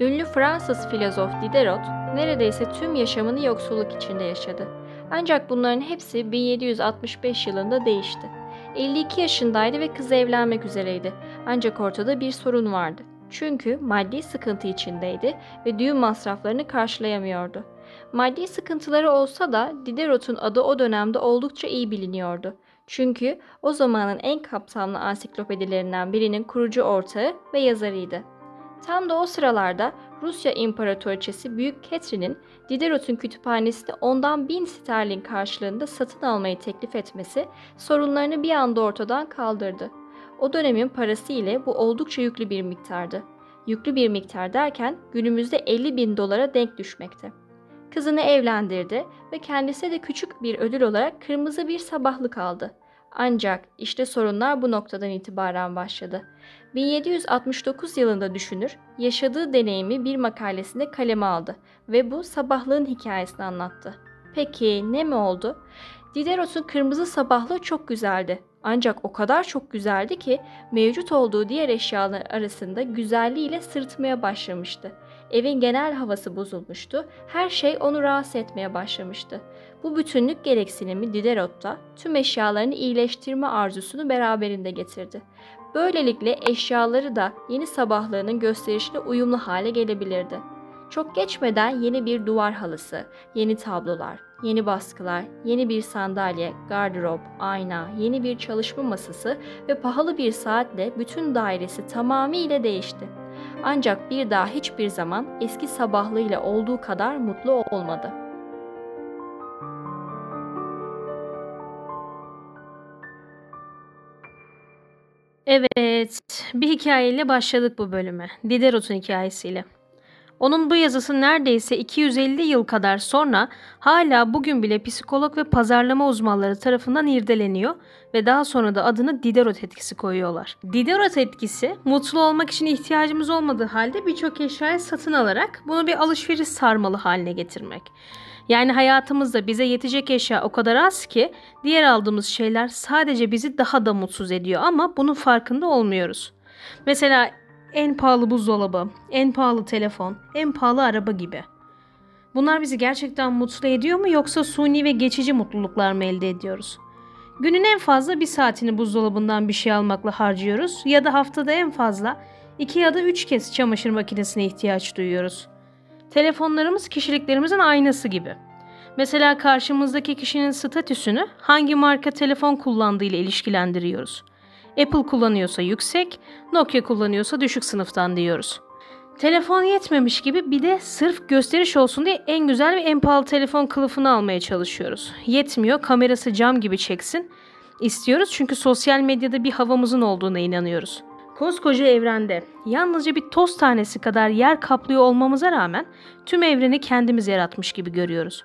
Ünlü Fransız filozof Diderot neredeyse tüm yaşamını yoksulluk içinde yaşadı. Ancak bunların hepsi 1765 yılında değişti. 52 yaşındaydı ve kızı evlenmek üzereydi. Ancak ortada bir sorun vardı. Çünkü maddi sıkıntı içindeydi ve düğün masraflarını karşılayamıyordu. Maddi sıkıntıları olsa da Diderot'un adı o dönemde oldukça iyi biliniyordu. Çünkü o zamanın en kapsamlı ansiklopedilerinden birinin kurucu ortağı ve yazarıydı. Tam da o sıralarda Rusya İmparatoriçesi Büyük Catherine'in Diderot'un kütüphanesini ondan bin sterlin karşılığında satın almayı teklif etmesi sorunlarını bir anda ortadan kaldırdı. O dönemin parası ile bu oldukça yüklü bir miktardı. Yüklü bir miktar derken günümüzde 50 bin dolara denk düşmekte. Kızını evlendirdi ve kendisine de küçük bir ödül olarak kırmızı bir sabahlık aldı. Ancak işte sorunlar bu noktadan itibaren başladı. 1769 yılında düşünür, yaşadığı deneyimi bir makalesinde kaleme aldı ve bu sabahlığın hikayesini anlattı. Peki ne mi oldu? Diderot'un kırmızı sabahlığı çok güzeldi. Ancak o kadar çok güzeldi ki mevcut olduğu diğer eşyalar arasında güzelliğiyle sırıtmaya başlamıştı. Evin genel havası bozulmuştu. Her şey onu rahatsız etmeye başlamıştı. Bu bütünlük gereksinimi Diderot'ta tüm eşyalarını iyileştirme arzusunu beraberinde getirdi. Böylelikle eşyaları da yeni sabahlığının gösterişine uyumlu hale gelebilirdi. Çok geçmeden yeni bir duvar halısı, yeni tablolar, yeni baskılar, yeni bir sandalye, gardırop, ayna, yeni bir çalışma masası ve pahalı bir saatle bütün dairesi tamamıyla değişti. Ancak bir daha hiçbir zaman eski sabahlığıyla olduğu kadar mutlu olmadı. Evet, bir hikayeyle başladık bu bölüme. Diderot'un hikayesiyle. Onun bu yazısı neredeyse 250 yıl kadar sonra hala bugün bile psikolog ve pazarlama uzmanları tarafından irdeleniyor ve daha sonra da adını Diderot etkisi koyuyorlar. Diderot etkisi mutlu olmak için ihtiyacımız olmadığı halde birçok eşyayı satın alarak bunu bir alışveriş sarmalı haline getirmek. Yani hayatımızda bize yetecek eşya o kadar az ki diğer aldığımız şeyler sadece bizi daha da mutsuz ediyor ama bunun farkında olmuyoruz. Mesela en pahalı buzdolabı, en pahalı telefon, en pahalı araba gibi. Bunlar bizi gerçekten mutlu ediyor mu yoksa suni ve geçici mutluluklar mı elde ediyoruz? Günün en fazla bir saatini buzdolabından bir şey almakla harcıyoruz ya da haftada en fazla iki ya da üç kez çamaşır makinesine ihtiyaç duyuyoruz. Telefonlarımız kişiliklerimizin aynası gibi. Mesela karşımızdaki kişinin statüsünü hangi marka telefon kullandığı ile ilişkilendiriyoruz. Apple kullanıyorsa yüksek, Nokia kullanıyorsa düşük sınıftan diyoruz. Telefon yetmemiş gibi bir de sırf gösteriş olsun diye en güzel ve en pahalı telefon kılıfını almaya çalışıyoruz. Yetmiyor, kamerası cam gibi çeksin. İstiyoruz çünkü sosyal medyada bir havamızın olduğuna inanıyoruz. Koskoca evrende yalnızca bir toz tanesi kadar yer kaplıyor olmamıza rağmen tüm evreni kendimiz yaratmış gibi görüyoruz.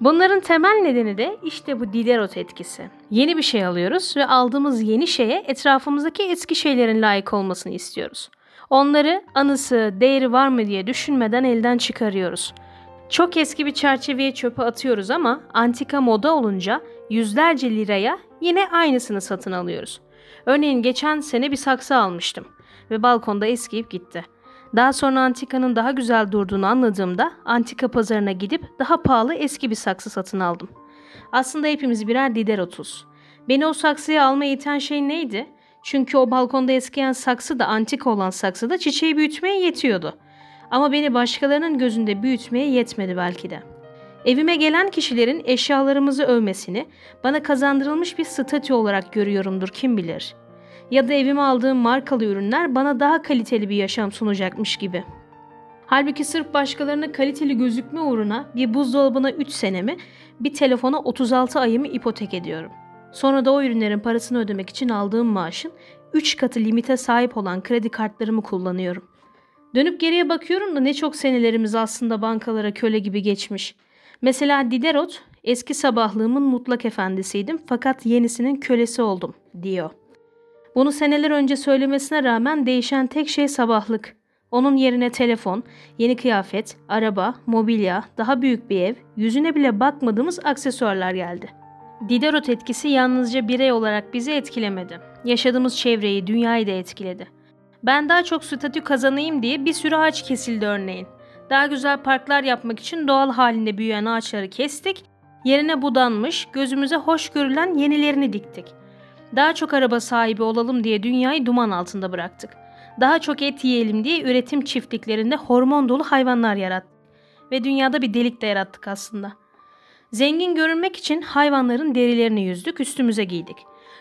Bunların temel nedeni de işte bu Diderot etkisi. Yeni bir şey alıyoruz ve aldığımız yeni şeye etrafımızdaki eski şeylerin layık olmasını istiyoruz. Onları anısı, değeri var mı diye düşünmeden elden çıkarıyoruz. Çok eski bir çerçeveye çöpe atıyoruz ama antika moda olunca yüzlerce liraya yine aynısını satın alıyoruz. Örneğin geçen sene bir saksı almıştım ve balkonda eskiyip gitti. Daha sonra antikanın daha güzel durduğunu anladığımda antika pazarına gidip daha pahalı eski bir saksı satın aldım. Aslında hepimiz birer Diderot'uz. Beni o saksıya almaya iten şey neydi? Çünkü o balkonda eskiyen saksı da antika olan saksı da çiçeği büyütmeye yetiyordu. Ama beni başkalarının gözünde büyütmeye yetmedi belki de. Evime gelen kişilerin eşyalarımızı övmesini bana kazandırılmış bir statü olarak görüyorumdur kim bilir ya da evime aldığım markalı ürünler bana daha kaliteli bir yaşam sunacakmış gibi. Halbuki sırf başkalarına kaliteli gözükme uğruna bir buzdolabına 3 senemi, bir telefona 36 ayımı ipotek ediyorum. Sonra da o ürünlerin parasını ödemek için aldığım maaşın 3 katı limite sahip olan kredi kartlarımı kullanıyorum. Dönüp geriye bakıyorum da ne çok senelerimiz aslında bankalara köle gibi geçmiş. Mesela Diderot, eski sabahlığımın mutlak efendisiydim fakat yenisinin kölesi oldum diyor. Bunu seneler önce söylemesine rağmen değişen tek şey sabahlık. Onun yerine telefon, yeni kıyafet, araba, mobilya, daha büyük bir ev, yüzüne bile bakmadığımız aksesuarlar geldi. Diderot etkisi yalnızca birey olarak bizi etkilemedi. Yaşadığımız çevreyi, dünyayı da etkiledi. Ben daha çok statü kazanayım diye bir sürü ağaç kesildi örneğin. Daha güzel parklar yapmak için doğal halinde büyüyen ağaçları kestik, yerine budanmış, gözümüze hoş görülen yenilerini diktik. Daha çok araba sahibi olalım diye dünyayı duman altında bıraktık. Daha çok et yiyelim diye üretim çiftliklerinde hormon dolu hayvanlar yarattık. Ve dünyada bir delik de yarattık aslında. Zengin görünmek için hayvanların derilerini yüzdük, üstümüze giydik.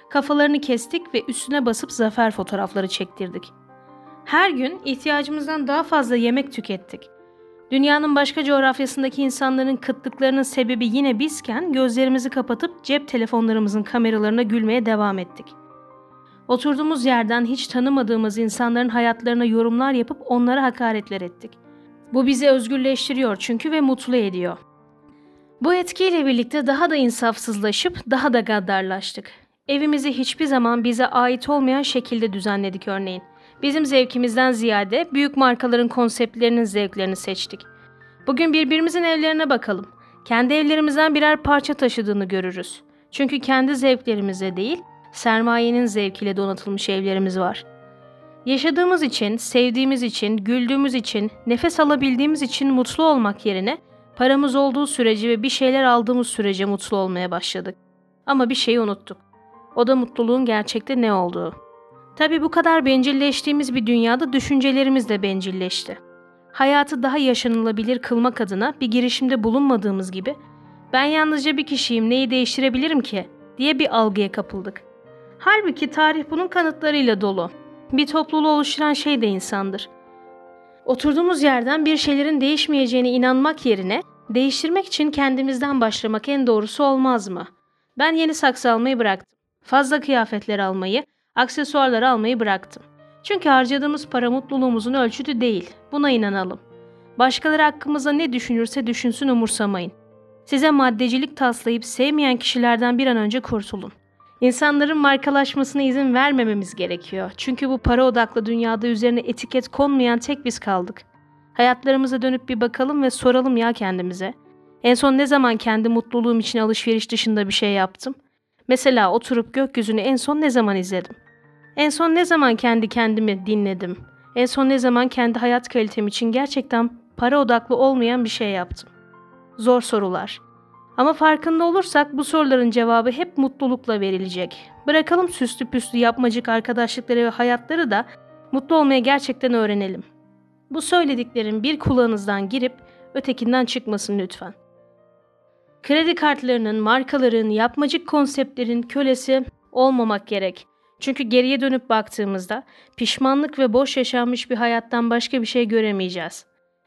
Kafalarını kestik ve üstüne basıp zafer fotoğrafları çektirdik. Her gün ihtiyacımızdan daha fazla yemek tükettik. Dünyanın başka coğrafyasındaki insanların kıtlıklarının sebebi yine bizken gözlerimizi kapatıp cep telefonlarımızın kameralarına gülmeye devam ettik. Oturduğumuz yerden hiç tanımadığımız insanların hayatlarına yorumlar yapıp onlara hakaretler ettik. Bu bizi özgürleştiriyor çünkü ve mutlu ediyor. Bu etkiyle birlikte daha da insafsızlaşıp daha da gaddarlaştık. Evimizi hiçbir zaman bize ait olmayan şekilde düzenledik örneğin. Bizim zevkimizden ziyade büyük markaların konseptlerinin zevklerini seçtik. Bugün birbirimizin evlerine bakalım. Kendi evlerimizden birer parça taşıdığını görürüz. Çünkü kendi zevklerimize değil, sermayenin zevkiyle donatılmış evlerimiz var. Yaşadığımız için, sevdiğimiz için, güldüğümüz için, nefes alabildiğimiz için mutlu olmak yerine paramız olduğu sürece ve bir şeyler aldığımız sürece mutlu olmaya başladık. Ama bir şeyi unuttuk. O da mutluluğun gerçekte ne olduğu. Tabi bu kadar bencilleştiğimiz bir dünyada düşüncelerimiz de bencilleşti. Hayatı daha yaşanılabilir kılmak adına bir girişimde bulunmadığımız gibi ben yalnızca bir kişiyim neyi değiştirebilirim ki diye bir algıya kapıldık. Halbuki tarih bunun kanıtlarıyla dolu. Bir topluluğu oluşturan şey de insandır. Oturduğumuz yerden bir şeylerin değişmeyeceğine inanmak yerine değiştirmek için kendimizden başlamak en doğrusu olmaz mı? Ben yeni saksı almayı bıraktım. Fazla kıyafetler almayı, aksesuarlar almayı bıraktım. Çünkü harcadığımız para mutluluğumuzun ölçütü değil. Buna inanalım. Başkaları hakkımızda ne düşünürse düşünsün umursamayın. Size maddecilik taslayıp sevmeyen kişilerden bir an önce kurtulun. İnsanların markalaşmasına izin vermememiz gerekiyor. Çünkü bu para odaklı dünyada üzerine etiket konmayan tek biz kaldık. Hayatlarımıza dönüp bir bakalım ve soralım ya kendimize. En son ne zaman kendi mutluluğum için alışveriş dışında bir şey yaptım? Mesela oturup gökyüzünü en son ne zaman izledim? En son ne zaman kendi kendimi dinledim? En son ne zaman kendi hayat kalitem için gerçekten para odaklı olmayan bir şey yaptım? Zor sorular. Ama farkında olursak bu soruların cevabı hep mutlulukla verilecek. Bırakalım süslü püslü yapmacık arkadaşlıkları ve hayatları da mutlu olmaya gerçekten öğrenelim. Bu söylediklerim bir kulağınızdan girip ötekinden çıkmasın lütfen. Kredi kartlarının, markaların, yapmacık konseptlerin kölesi olmamak gerek. Çünkü geriye dönüp baktığımızda pişmanlık ve boş yaşanmış bir hayattan başka bir şey göremeyeceğiz.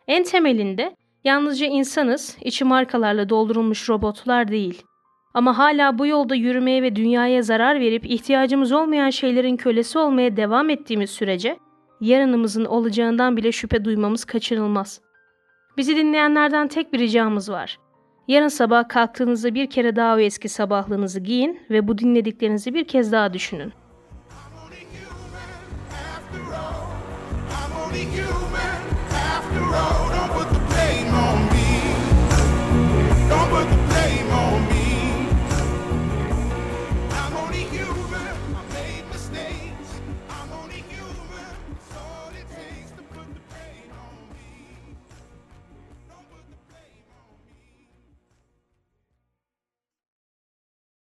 En temelinde yalnızca insanız, içi markalarla doldurulmuş robotlar değil. Ama hala bu yolda yürümeye ve dünyaya zarar verip ihtiyacımız olmayan şeylerin kölesi olmaya devam ettiğimiz sürece yarınımızın olacağından bile şüphe duymamız kaçınılmaz. Bizi dinleyenlerden tek bir ricamız var. Yarın sabah kalktığınızda bir kere daha o eski sabahlığınızı giyin ve bu dinlediklerinizi bir kez daha düşünün.